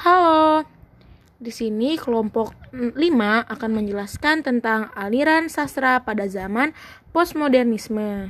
Halo. Di sini kelompok 5 akan menjelaskan tentang aliran sastra pada zaman postmodernisme.